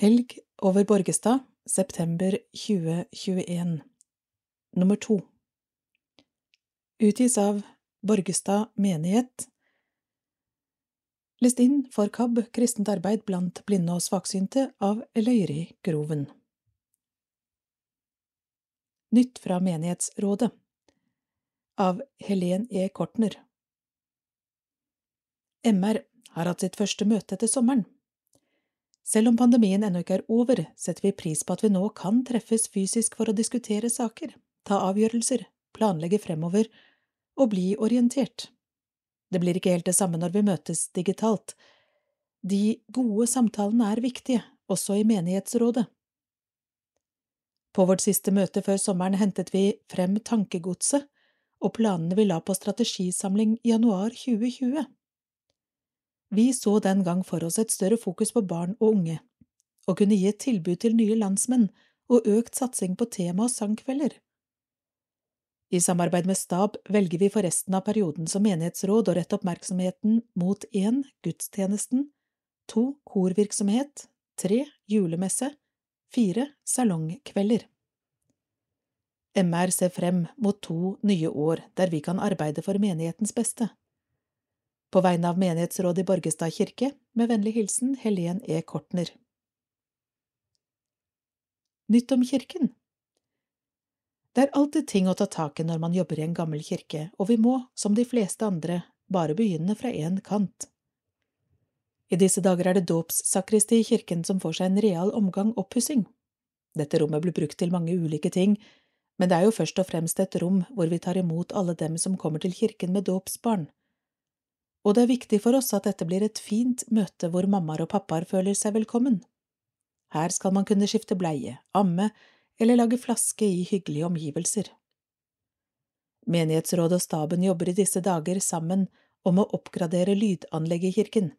Helg over Borgestad, september 2021 Nummer to. Utgis av Borgestad menighet. List inn for KAB Kristent arbeid blant blinde og svaksynte av Løyri Groven Nytt fra Menighetsrådet. Av Helen E. Kortner. MR har hatt sitt første møte etter sommeren. Selv om pandemien ennå ikke er over, setter vi pris på at vi nå kan treffes fysisk for å diskutere saker, ta avgjørelser, planlegge fremover og bli orientert. Det blir ikke helt det samme når vi møtes digitalt. De gode samtalene er viktige, også i menighetsrådet. På vårt siste møte før sommeren hentet vi frem tankegodset og planene vi la på strategisamling i januar 2020. Vi så den gang for oss et større fokus på barn og unge, og kunne gi et tilbud til nye landsmenn og økt satsing på tema- og sangkvelder. I samarbeid med stab velger vi for resten av perioden som menighetsråd å rette oppmerksomheten mot én gudstjenesten, to korvirksomhet, tre julemesse, fire salongkvelder. MR ser frem mot to nye år der vi kan arbeide for menighetens beste. På vegne av menighetsrådet i Borgestad kirke, med vennlig hilsen Helen E. Kortner. Nytt om kirken Det er alltid ting å ta tak i når man jobber i en gammel kirke, og vi må, som de fleste andre, bare begynne fra én kant. I disse dager er det dåpssakristi i kirken som får seg en real omgang oppussing. Dette rommet blir brukt til mange ulike ting, men det er jo først og fremst et rom hvor vi tar imot alle dem som kommer til kirken med dåpsbarn og det er viktig for oss at dette blir et fint møte hvor mammaer og pappaer føler seg velkommen. Her skal man kunne skifte bleie, amme eller lage flaske i hyggelige omgivelser. Menighetsrådet og staben jobber i disse dager sammen om å oppgradere lydanlegget i kirken.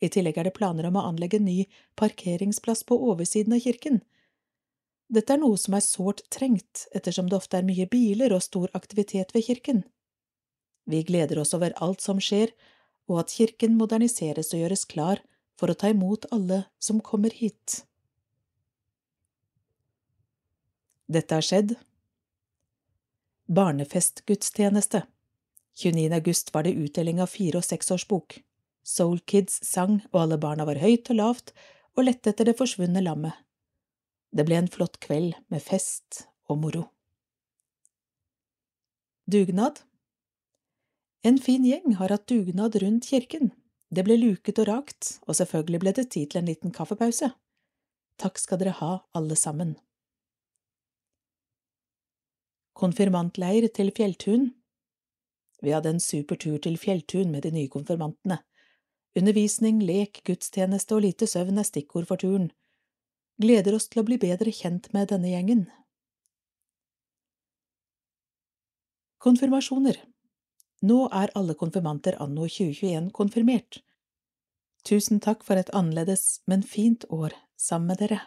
I tillegg er det planer om å anlegge ny parkeringsplass på oversiden av kirken. Dette er noe som er sårt trengt, ettersom det ofte er mye biler og stor aktivitet ved kirken. Vi gleder oss over alt som skjer, og at kirken moderniseres og gjøres klar for å ta imot alle som kommer hit. Dette har skjedd. Barnefestgudstjeneste 29. august var det utdeling av fire- og seksårsbok. Soul Kids sang, og alle barna var høyt og lavt og lette etter det forsvunne lammet. Det ble en flott kveld med fest og moro. Dugnad en fin gjeng har hatt dugnad rundt kirken. Det ble luket og rakt, og selvfølgelig ble det tid til en liten kaffepause. Takk skal dere ha, alle sammen. Konfirmantleir til Fjelltun Vi hadde en super tur til Fjelltun med de nye konfirmantene. Undervisning, lek, gudstjeneste og lite søvn er stikkord for turen. Gleder oss til å bli bedre kjent med denne gjengen. Konfirmasjoner nå er alle konfirmanter anno 2021 konfirmert. Tusen takk for et annerledes, men fint år sammen med dere.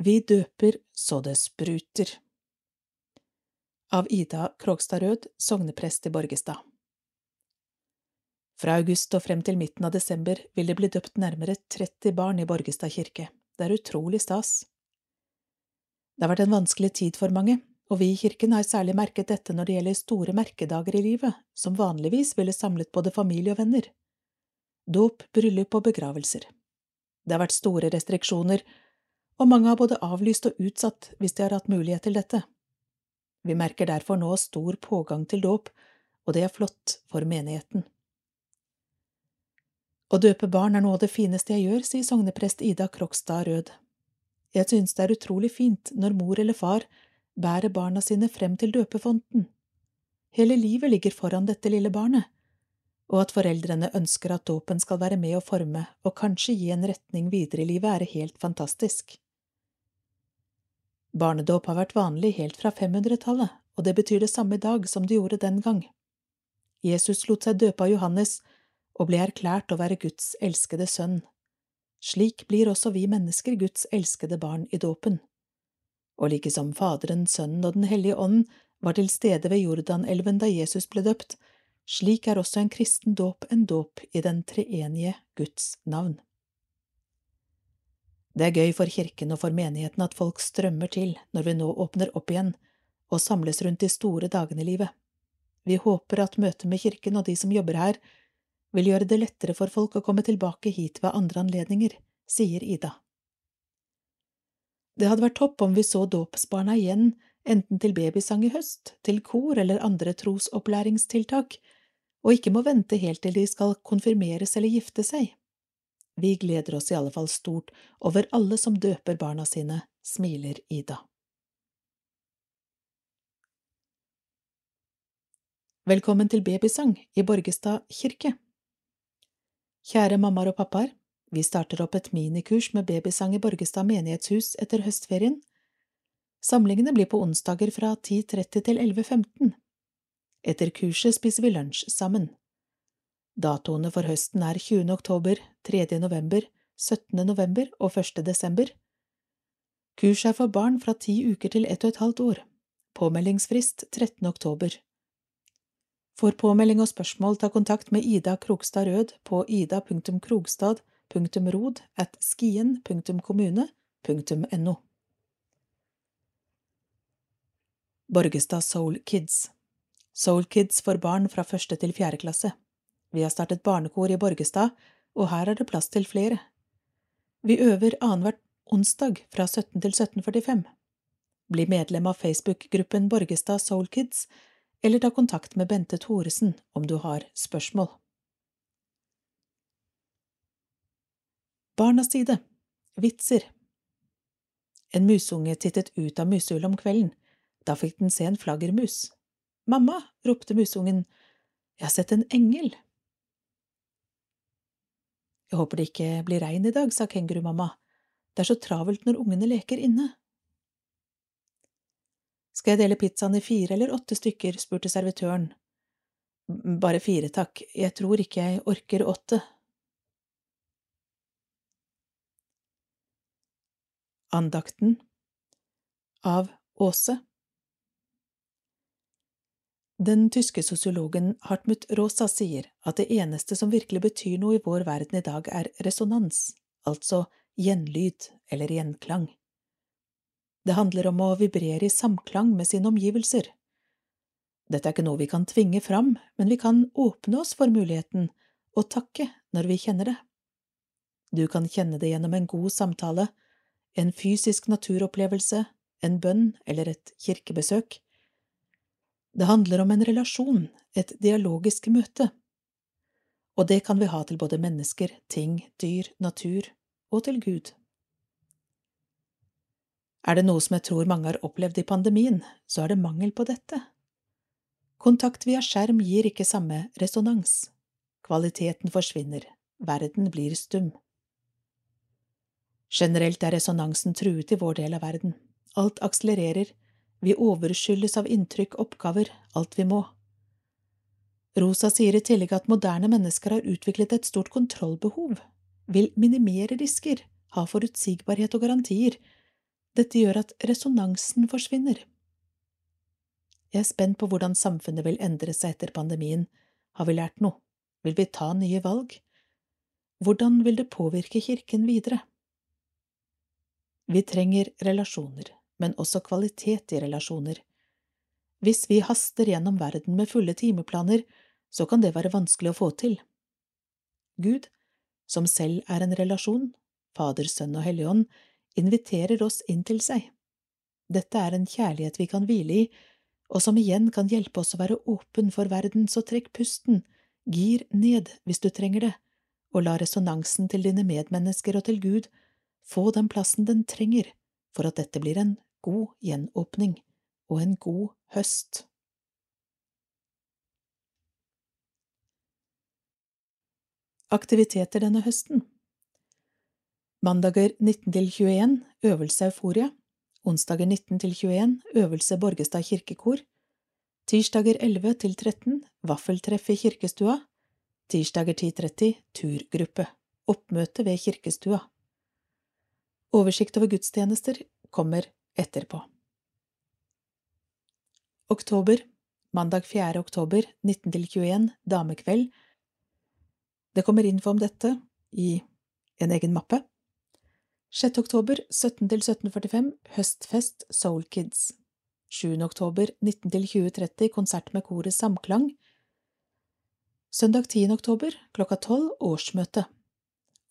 Vi døper så det spruter. Av Ida Krogstad Rød, sogneprest i Borgestad. Fra august og frem til midten av desember vil det bli døpt nærmere 30 barn i Borgestad kirke. Det er utrolig stas. Det har vært en vanskelig tid for mange, og vi i kirken har særlig merket dette når det gjelder store merkedager i livet, som vanligvis ville samlet både familie og venner. Dåp, bryllup og begravelser. Det har vært store restriksjoner, og mange har både avlyst og utsatt hvis de har hatt mulighet til dette. Vi merker derfor nå stor pågang til dåp, og det er flott for menigheten. Å døpe barn er noe av det fineste jeg gjør, sier sogneprest Ida Krokstad Rød. Jeg synes det er utrolig fint når mor eller far bærer barna sine frem til døpefonten. Hele livet ligger foran dette lille barnet, og at foreldrene ønsker at dåpen skal være med å forme og kanskje gi en retning videre i livet, er helt fantastisk. Barnedåp har vært vanlig helt fra 500-tallet, og det betyr det samme i dag som det gjorde den gang. Jesus lot seg døpe av Johannes og ble erklært å være Guds elskede sønn. Slik blir også vi mennesker Guds elskede barn i dåpen og like som Faderen, Sønnen og Den hellige ånd var til stede ved Jordanelven da Jesus ble døpt, Slik er også en kristen dåp en dåp i den treenige Guds navn. Det er gøy for kirken og for menigheten at folk strømmer til når vi nå åpner opp igjen og samles rundt de store dagene i livet. Vi håper at møtet med kirken og de som jobber her, vil gjøre det lettere for folk å komme tilbake hit ved andre anledninger, sier Ida. Det hadde vært topp om vi så dåpsbarna igjen, enten til babysang i høst, til kor eller andre trosopplæringstiltak, og ikke må vente helt til de skal konfirmeres eller gifte seg. Vi gleder oss i alle fall stort over alle som døper barna sine, smiler Ida. Velkommen til babysang i Borgestad kirke. Kjære mammaer og pappaer, vi starter opp et minikurs med babysang i Borgestad menighetshus etter høstferien. Samlingene blir på onsdager fra 10.30 til 11.15. Etter kurset spiser vi lunsj sammen. Datoene for høsten er 20. oktober, 3. november, 17. november og 1. desember. Kurs er for barn fra ti uker til ett og et halvt år. Påmeldingsfrist 13. oktober. For påmelding og spørsmål ta kontakt med Ida Krogstad Rød på at skien.kommune.no. Borgestad Soul Kids Soul Kids for barn fra første til fjerde klasse. Vi har startet barnekor i Borgestad, og her er det plass til flere. Vi øver annenhver onsdag fra 17 til 17.45. Bli medlem av Facebook-gruppen Borgestad Soul Kids eller ta kontakt med Bente Thoresen om du har spørsmål. Barnas side Vitser En musunge tittet ut av musehullet om kvelden. Da fikk den se en flaggermus. Mamma, ropte musungen, jeg har sett en engel. Jeg håper det ikke blir regn i dag, sa kengurumamma. Det er så travelt når ungene leker inne. Skal jeg dele pizzaen i fire eller åtte stykker, spurte servitøren. Bare fire, takk, jeg tror ikke jeg orker åtte. Andakten av Åse Den tyske sosiologen Hartmut Rosa sier at det eneste som virkelig betyr noe i vår verden i dag, er resonans, altså gjenlyd eller gjenklang. Det handler om å vibrere i samklang med sine omgivelser. Dette er ikke noe vi kan tvinge fram, men vi kan åpne oss for muligheten og takke når vi kjenner det. Du kan kjenne det gjennom en god samtale, en fysisk naturopplevelse, en bønn eller et kirkebesøk. Det handler om en relasjon, et dialogisk møte. Og det kan vi ha til både mennesker, ting, dyr, natur og til Gud. Er det noe som jeg tror mange har opplevd i pandemien, så er det mangel på dette. Kontakt via skjerm gir ikke samme resonans. Kvaliteten forsvinner, verden blir stum. Generelt er resonansen truet i vår del av verden. Alt akselererer, vi overskyldes av inntrykk, oppgaver, alt vi må. Rosa sier i tillegg at moderne mennesker har utviklet et stort kontrollbehov, vil minimere risker, ha forutsigbarhet og garantier, dette gjør at resonansen forsvinner. Jeg er spent på hvordan samfunnet vil endre seg etter pandemien. Har vi lært noe? Vil vi ta nye valg? Hvordan vil det påvirke kirken videre? Vi trenger relasjoner, men også kvalitet i relasjoner. Hvis vi haster gjennom verden med fulle timeplaner, så kan det være vanskelig å få til. Gud, som selv er en relasjon, Fader, Sønn og Helligånd, inviterer oss inn til seg. Dette er en kjærlighet vi kan hvile i, og som igjen kan hjelpe oss å være åpen for verden, så trekk pusten, gir ned hvis du trenger det, og la resonansen til dine medmennesker og til Gud få den plassen den trenger for at dette blir en god gjenåpning og en god høst. Aktiviteter denne høsten. Mandager 19–21 øvelse Euforia, onsdager 19–21 øvelse Borgestad kirkekor, tirsdager 11–13 vaffeltreff i kirkestua, tirsdager 10.30 turgruppe, oppmøte ved kirkestua. Oversikt over gudstjenester kommer etterpå. Oktober mandag 4. oktober 19–21 damekveld. Det kommer info om dette i en egen mappe. 6. oktober 17–1745 høstfest Soul Kids. 7. oktober 19–2030 konsert med koret Samklang. Søndag 10. oktober klokka 12 årsmøte.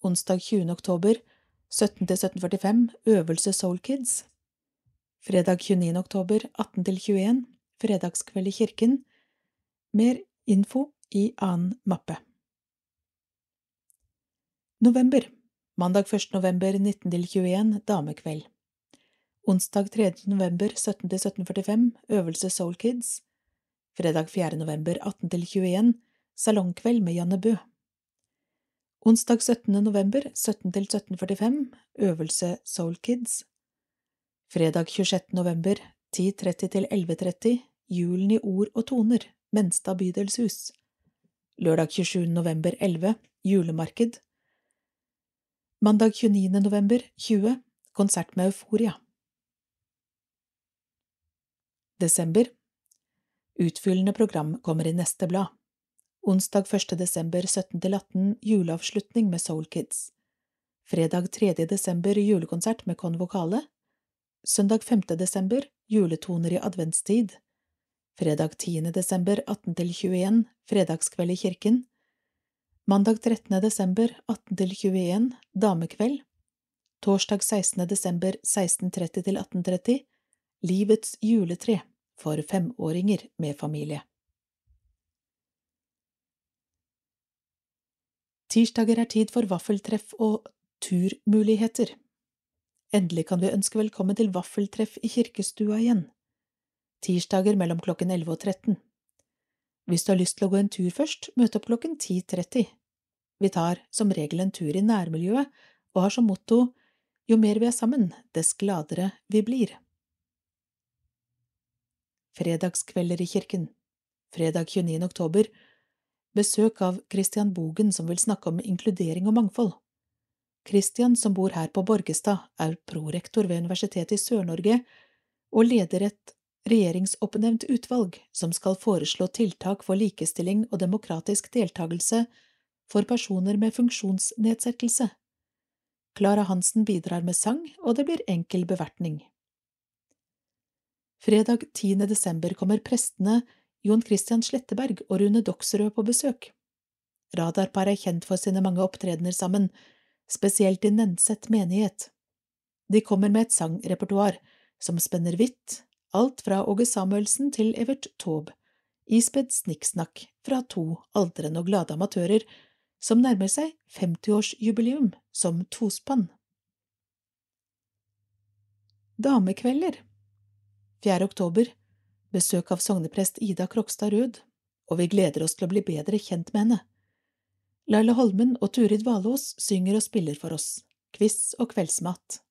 Onsdag 20. oktober 17–1745 øvelse Soul Kids. Fredag 29. oktober 18–21 fredagskveld i kirken. Mer info i annen mappe. November Mandag 1. november 19–21 damekveld. Onsdag 3. november 17–1745 øvelse Soul Kids. Fredag 4. november 18–21 salongkveld med Janne Bø. Onsdag 17. november 17–1745 øvelse Soul Kids. Fredag 26. november 10.30–11.30 Julen i ord og toner Menstad bydelshus. Lørdag 27. november 11 Julemarked. Mandag 29. november 20 Konsert med Euforia. Desember Utfyllende program kommer i neste blad. Onsdag 1. desember 17–18 juleavslutning med Soul Kids. Fredag 3. desember julekonsert med konvokale. Søndag 5. desember juletoner i adventstid. Fredag 10. desember 18–21 fredagskveld i kirken. Mandag 13. desember 18–21 damekveld. Torsdag 16. desember 16.30–18.30 Livets juletre for femåringer med familie. Tirsdager er tid for vaffeltreff og turmuligheter. Endelig kan vi ønske velkommen til vaffeltreff i kirkestua igjen. Tirsdager mellom klokken 11 og 13. Hvis du har lyst til å gå en tur først, møt opp klokken 10.30. Vi tar som regel en tur i nærmiljøet og har som motto jo mer vi er sammen, dess gladere vi blir. Fredagskvelder i kirken Fredag 29. oktober Besøk av Christian Bogen som vil snakke om inkludering og mangfold. Christian, som bor her på Borgestad, er prorektor ved Universitetet i Sør-Norge og leder et regjeringsoppnevnt utvalg som skal foreslå tiltak for likestilling og demokratisk deltakelse for personer med funksjonsnedsettelse. Klara Hansen bidrar med sang, og det blir enkel bevertning. Fredag 10. desember kommer prestene Jon Christian Sletteberg og Rune Doksrød på besøk. Radarpar er kjent for sine mange opptredener sammen, spesielt i Nenset menighet. De kommer med et sangrepertoar som spenner vidt, alt fra Åge Samuelsen til Evert Taube, ispedd snikksnakk fra to aldrende og glade amatører som nærmer seg 50-årsjubileum som tospann. Damekvelder 4. oktober, besøk av sogneprest Ida Krokstad Rød, og vi gleder oss til å bli bedre kjent med henne. Laila Holmen og Turid Valås synger og spiller for oss, quiz og kveldsmat.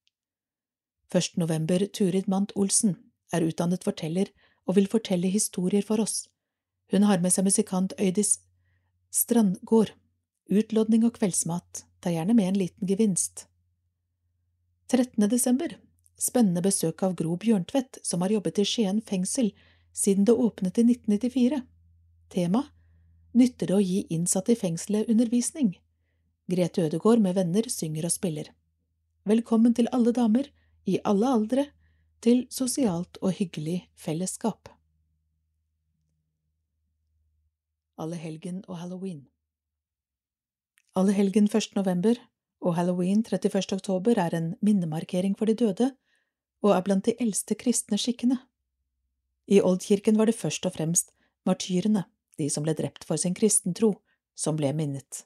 1. november Turid Mant Olsen er utdannet forteller og vil fortelle historier for oss. Hun har med seg musikant Øydis Strandgård. Utlodning og kveldsmat, ta gjerne med en liten gevinst. 13. desember spennende besøk av Gro Bjørntvedt, som har jobbet i Skien fengsel siden det åpnet i 1994. Tema Nytter det å gi innsatte i fengselet undervisning? Grete Ødegård med venner synger og spiller. Velkommen til alle damer, i alle aldre, til sosialt og hyggelig fellesskap. Allehelgen og halloween Allehelgen 1. november og halloween 31. oktober er en minnemarkering for de døde og er blant de eldste kristne skikkene. I oldkirken var det først og fremst martyrene, de som ble drept for sin kristentro, som ble minnet.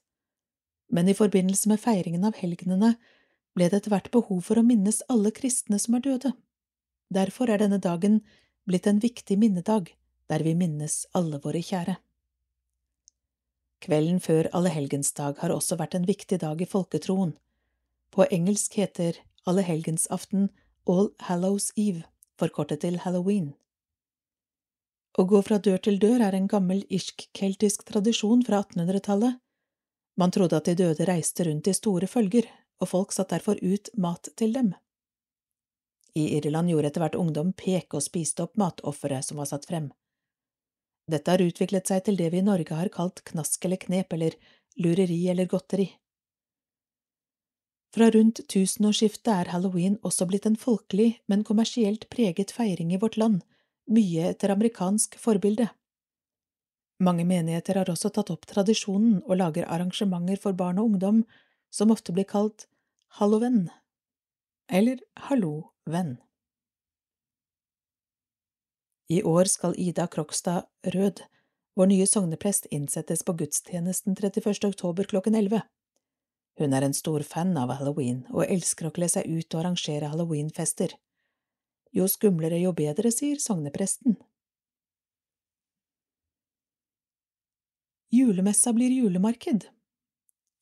Men i forbindelse med feiringen av helgenene ble det etter hvert behov for å minnes alle kristne som er døde. Derfor er denne dagen blitt en viktig minnedag, der vi minnes alle våre kjære. Kvelden før allehelgensdag har også vært en viktig dag i folketroen. På engelsk heter allehelgensaften All Hallows Eve, forkortet til halloween. Å gå fra dør til dør er en gammel irsk-keltisk tradisjon fra 1800-tallet. Man trodde at de døde reiste rundt i store følger, og folk satt derfor ut mat til dem. I Irland gjorde etter hvert ungdom peke og spiste opp matofferet som var satt frem. Dette har utviklet seg til det vi i Norge har kalt knask eller knep eller lureri eller godteri. Fra rundt tusenårsskiftet er halloween også blitt en folkelig, men kommersielt preget feiring i vårt land, mye etter amerikansk forbilde. Mange menigheter har også tatt opp tradisjonen og lager arrangementer for barn og ungdom som ofte blir kalt Halloven eller Hallovenn. I år skal Ida Krokstad Rød, vår nye sogneprest, innsettes på gudstjenesten 31. oktober klokken 11. Hun er en stor fan av halloween og elsker å kle seg ut og arrangere halloweenfester. Jo skumlere, jo bedre, sier sognepresten. Julemessa blir julemarked.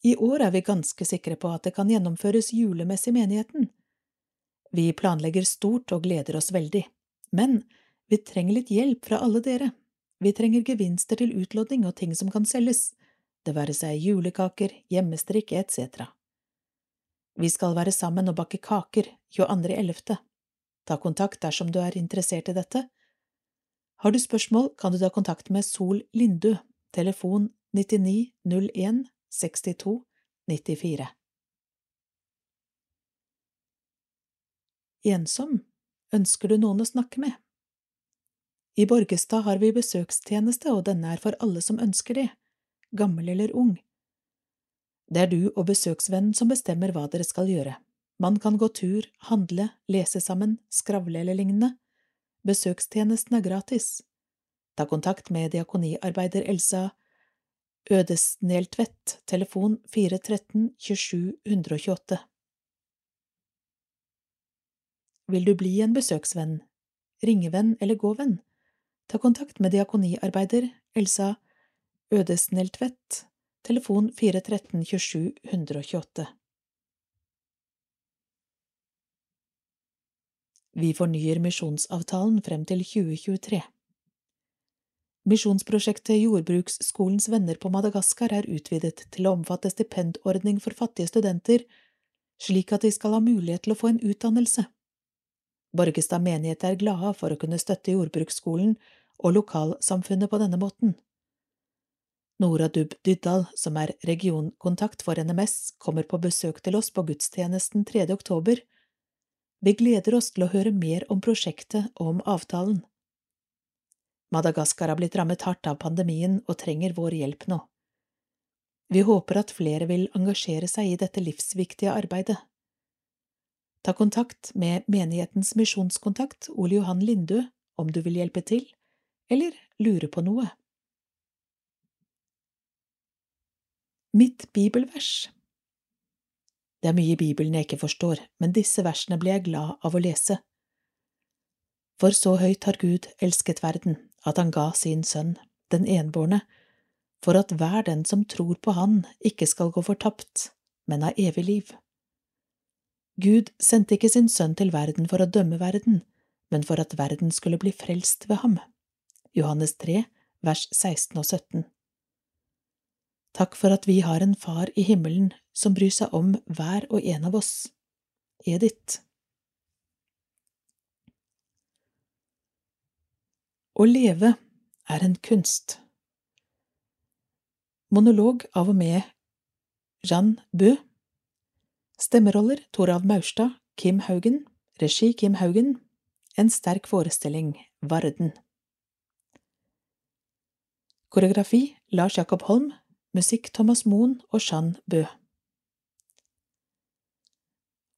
I år er vi ganske sikre på at det kan gjennomføres julemess i menigheten. Vi planlegger stort og gleder oss veldig, men vi trenger litt hjelp fra alle dere. Vi trenger gevinster til utlodning og ting som kan selges, det være seg julekaker, hjemmestrikk etc. Vi skal være sammen og bakke kaker 22.11. Ta kontakt dersom du er interessert i dette. Har du spørsmål, kan du ta kontakt med Sol Lindu, telefon 9901 62 94. Ensom, ønsker du noen å snakke med? I Borgestad har vi besøkstjeneste, og denne er for alle som ønsker det gammel eller ung. Det er du og besøksvennen som bestemmer hva dere skal gjøre. Man kan gå tur, handle, lese sammen, skravle eller lignende. Besøkstjenesten er gratis. Ta kontakt med diakoniarbeider Elsa Ødesneltvedt, telefon 413 27 128. Vil du bli en besøksvenn, ringevenn eller gåvenn? Ta kontakt med diakoniarbeider Elsa Ødesneltvedt, telefon 413 27 128. Vi fornyer misjonsavtalen frem til 2023. Misjonsprosjektet Jordbruksskolens venner på Madagaskar er utvidet til å omfatte stipendordning for fattige studenter, slik at de skal ha mulighet til å få en utdannelse. Borgestad menighet er glade for å kunne støtte jordbruksskolen og lokalsamfunnet på denne måten. Nora Dubb Dyddal, som er regionkontakt for NMS, kommer på besøk til oss på gudstjenesten 3. oktober. Vi gleder oss til å høre mer om prosjektet og om avtalen. Madagaskar har blitt rammet hardt av pandemien og trenger vår hjelp nå. Vi håper at flere vil engasjere seg i dette livsviktige arbeidet. Ta kontakt med menighetens misjonskontakt Ole Johan Lindø om du vil hjelpe til, eller lure på noe. Mitt bibelvers Det er mye i Bibelen jeg ikke forstår, men disse versene blir jeg glad av å lese. For så høyt har Gud elsket verden, at han ga sin sønn, den enbårne, for at hver den som tror på Han, ikke skal gå fortapt, men ha evig liv. Gud sendte ikke sin sønn til verden for å dømme verden, men for at verden skulle bli frelst ved ham. Johannes 3, vers 16 og 17. Takk for at vi har en far i himmelen som bryr seg om hver og en av oss. Edith. Å leve er en kunst. Monolog av og med Jeanne Bø. Stemmeroller Torav Maurstad, Kim Haugen. Regi Kim Haugen. En sterk forestilling, Varden. Koreografi Lars Jakob Holm, Musikk Thomas Moen og Jeanne Bø.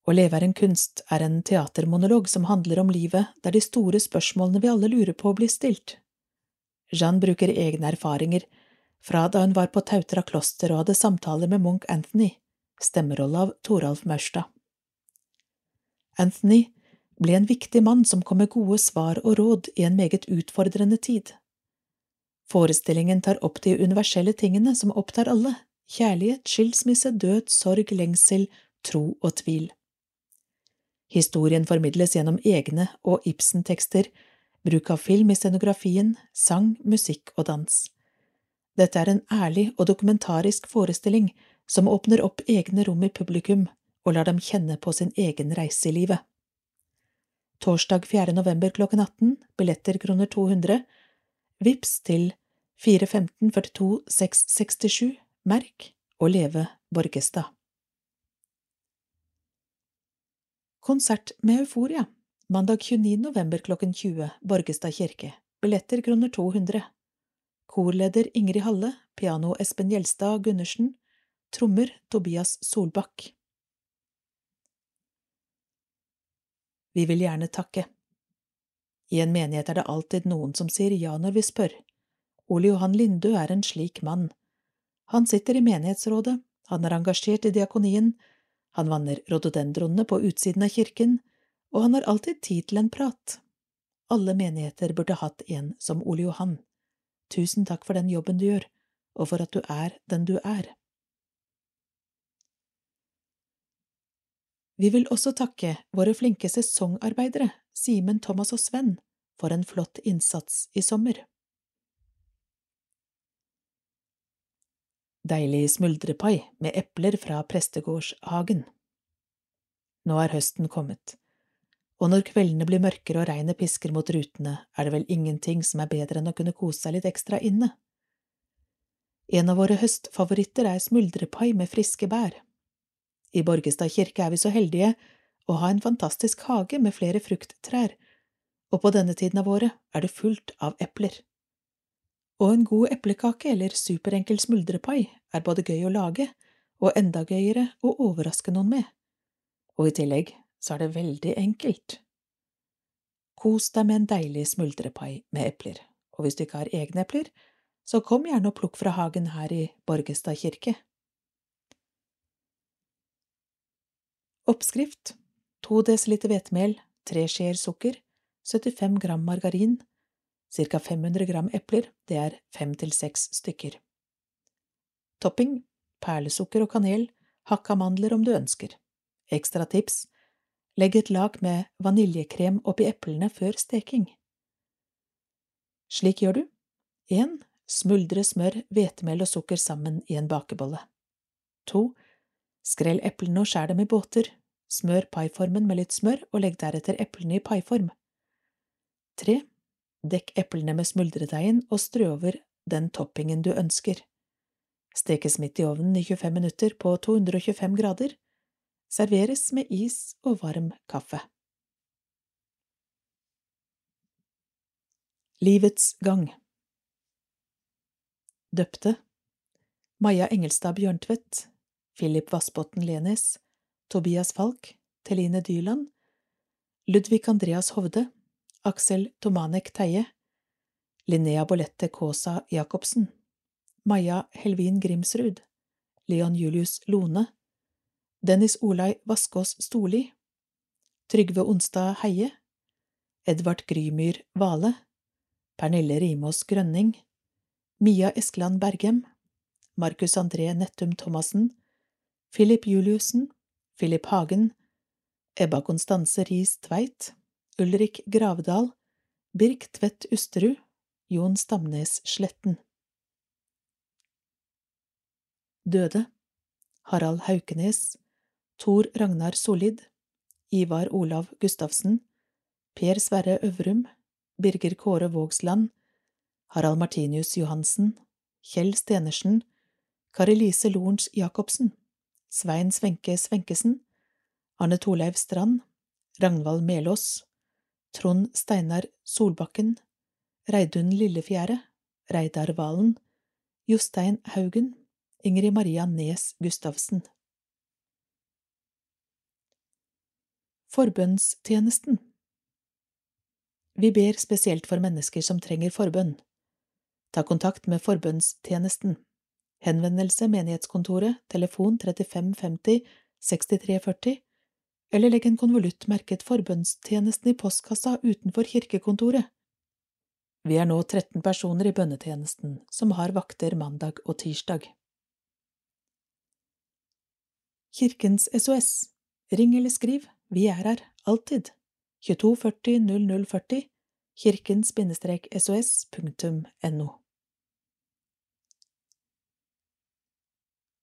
Å leve er en kunst er en teatermonolog som handler om livet, der de store spørsmålene vi alle lurer på, blir stilt. Jeanne bruker egne erfaringer fra da hun var på Tautra kloster og hadde samtaler med Munch Anthony, stemmerolle av Toralf Maurstad. Anthony ble en viktig mann som kom med gode svar og råd i en meget utfordrende tid. Forestillingen tar opp de universelle tingene som opptar alle, kjærlighet, skilsmisse, død, sorg, lengsel, tro og tvil. Historien formidles gjennom egne og Ibsen-tekster, bruk av film i scenografien, sang, musikk og dans. Dette er en ærlig og dokumentarisk forestilling som åpner opp egne rom i publikum og lar dem kjenne på sin egen reise i livet. Torsdag 4. november klokken 18, billetter kroner 200, vips til 415 42 667, merk og leve Borgestad. Konsert med Euforia mandag 29. november klokken 20, Borgestad kirke, billetter kroner 200. Korleder Ingrid Halle, piano Espen Gjelstad Gundersen, trommer Tobias Solbakk. Vi vil gjerne takke. I en menighet er det alltid noen som sier ja når vi spør. Ole Johan Lindø er en slik mann. Han sitter i menighetsrådet, han er engasjert i diakonien, han vanner rododendronene på utsiden av kirken, og han har alltid tid til en prat. Alle menigheter burde hatt en som Ole Johan. Tusen takk for den jobben du gjør, og for at du er den du er. Vi vil også takke våre flinke sesongarbeidere, Simen, Thomas og Sven, for en flott innsats i sommer. Deilig smuldrepai med epler fra prestegårdshagen. Nå er høsten kommet, og når kveldene blir mørkere og regnet pisker mot rutene, er det vel ingenting som er bedre enn å kunne kose seg litt ekstra inne. En av våre høstfavoritter er smuldrepai med friske bær. I Borgestad kirke er vi så heldige å ha en fantastisk hage med flere frukttrær, og på denne tiden av året er det fullt av epler. Og en god eplekake eller superenkel smuldrepai er både gøy å lage og enda gøyere å overraske noen med. Og i tillegg så er det veldig enkelt. Kos deg med en deilig smuldrepai med epler, og hvis du ikke har egne epler, så kom gjerne og plukk fra hagen her i Borgestad kirke. Oppskrift 2 dl hvetemel, 3 skjeer sukker, 75 gram margarin, ca 500 gram epler, det er fem til seks stykker. Topping perlesukker og kanel, hakka mandler om du ønsker. Ekstra tips legg et lag med vaniljekrem oppi eplene før steking. Slik gjør du. 1. Smuldre smør, hvetemel og sukker sammen i en bakebolle. 2. Skrell eplene og skjær dem i båter. Smør paiformen med litt smør og legg deretter eplene i paiform. 3. Dekk eplene med smuldredeigen og strø over den toppingen du ønsker. Stekes midt i ovnen i 25 minutter på 225 grader. Serveres med is og varm kaffe. Livets gang Døpte Maja Engelstad Bjørntvedt Philip Vassbotn Lenes Tobias Falk, Teline Dyland, Ludvig Andreas Hovde, Aksel Tomanek Teie, Linnea Bolette Kaasa Jacobsen, Maja Helvin Grimsrud, Leon Julius Lone, Dennis Olai Vaskås Storli, Trygve Onstad Heie, Edvard Grymyr Vale, Pernille Rimås Grønning, Mia Eskeland Bergem, Markus André Nettum Thomassen, Philip Juliussen, Philip Hagen, Ebba Konstanse Riis Tveit, Ulrik Gravdal, Birk Tvedt Usterud, Jon Stamnes Sletten. Døde Harald Haukenes, Tor Ragnar Solid, Ivar Olav Gustavsen, Per Sverre Øvrum, Birger Kåre Vågsland, Harald Martinius Johansen, Kjell Stenersen, Kari Lise Lorentz Jacobsen. Svein Svenke Svenkesen, Arne Torleiv Strand, Ragnvald Melås, Trond Steinar Solbakken, Reidun Lillefjære, Reidar Valen, Jostein Haugen, Ingrid Maria Nes Gustavsen. Forbønnstjenesten Vi ber spesielt for mennesker som trenger forbønn. Ta kontakt med forbønnstjenesten henvendelse menighetskontoret, telefon 3550 6340, eller legg en konvolutt merket Forbønnstjenesten i postkassa utenfor kirkekontoret. Vi er nå 13 personer i bønnetjenesten som har vakter mandag og tirsdag. Kirkens SOS Ring eller skriv, vi er her, alltid. 2240 0040 kirkens-sos.no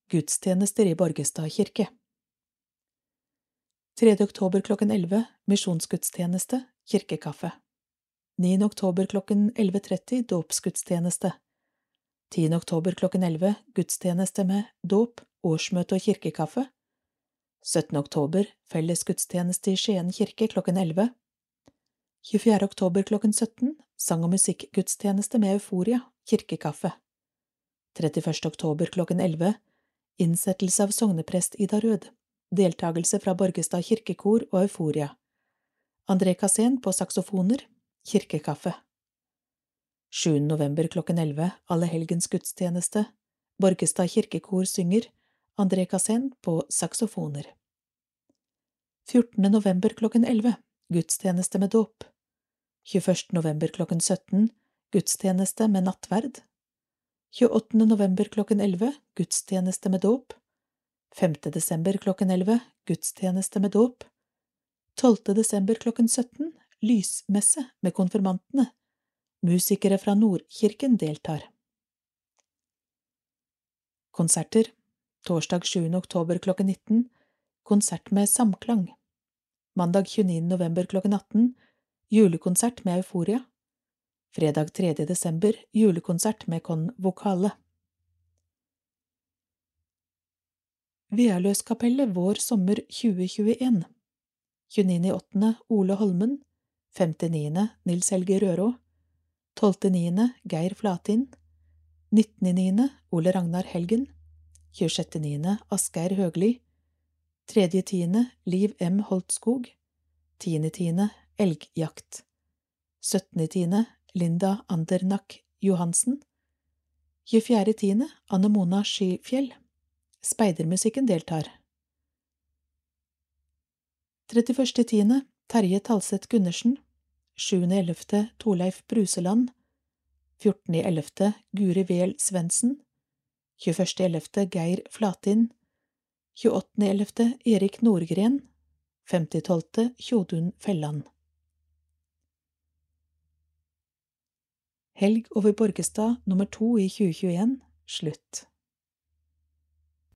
Gudstjenester i Borgestad kirke 3. oktober klokken 11 Misjonsgudstjeneste, kirkekaffe 9. oktober klokken 11.30 Dåpsgudstjeneste 10. oktober klokken 11 gudstjeneste med dåp, årsmøte og kirkekaffe. 17. oktober felles gudstjeneste i Skien kirke klokken 11. 24. oktober klokken 17 sang- og musikkgudstjeneste med Euforia, kirkekaffe. 31. oktober klokken 11 innsettelse av sogneprest Ida Rød, deltakelse fra Borgestad kirkekor og Euforia. André Cassén på saksofoner, kirkekaffe. 7. november klokken 11 Allehelgens gudstjeneste, Borgestad kirkekor synger, André Cassén på saksofoner. 14. november klokken 11 Gudstjeneste med dåp. 21. november klokken 17 Gudstjeneste med nattverd. 28. november klokken 11 Gudstjeneste med dåp. 5. desember klokken 11 Gudstjeneste med dåp. 12. desember klokken 17 Lysmesse med konfirmantene. Musikere fra Nordkirken deltar. Konserter Torsdag 7. oktober klokken 19 Konsert med Samklang. Mandag 29. november klokken 18 Julekonsert med Euforia. Fredag 3. desember julekonsert med Con Vokale. Vealøskapellet Vår sommer 2021 29.8. Ole Holmen 5.9. Nils Helge Rørå 12.9. Geir Flatin 19.9. Ole Ragnar Helgen 26.9. Asgeir Høgli 3.10. Liv M. Holtskog 10.10. Elgjakt 17.10. Linda Andernak Johansen 24.10. Anne Mona Skifjell Speidermusikken deltar 31.10. Terje Talseth Gundersen 7.11. Torleif Bruseland 14.11. Guri Wehl Svendsen 21.11. Geir Flatin 28.11. Erik Nordgren 50.12. Tjodun Felland Helg over Borgestad nummer to i 2021 slutt.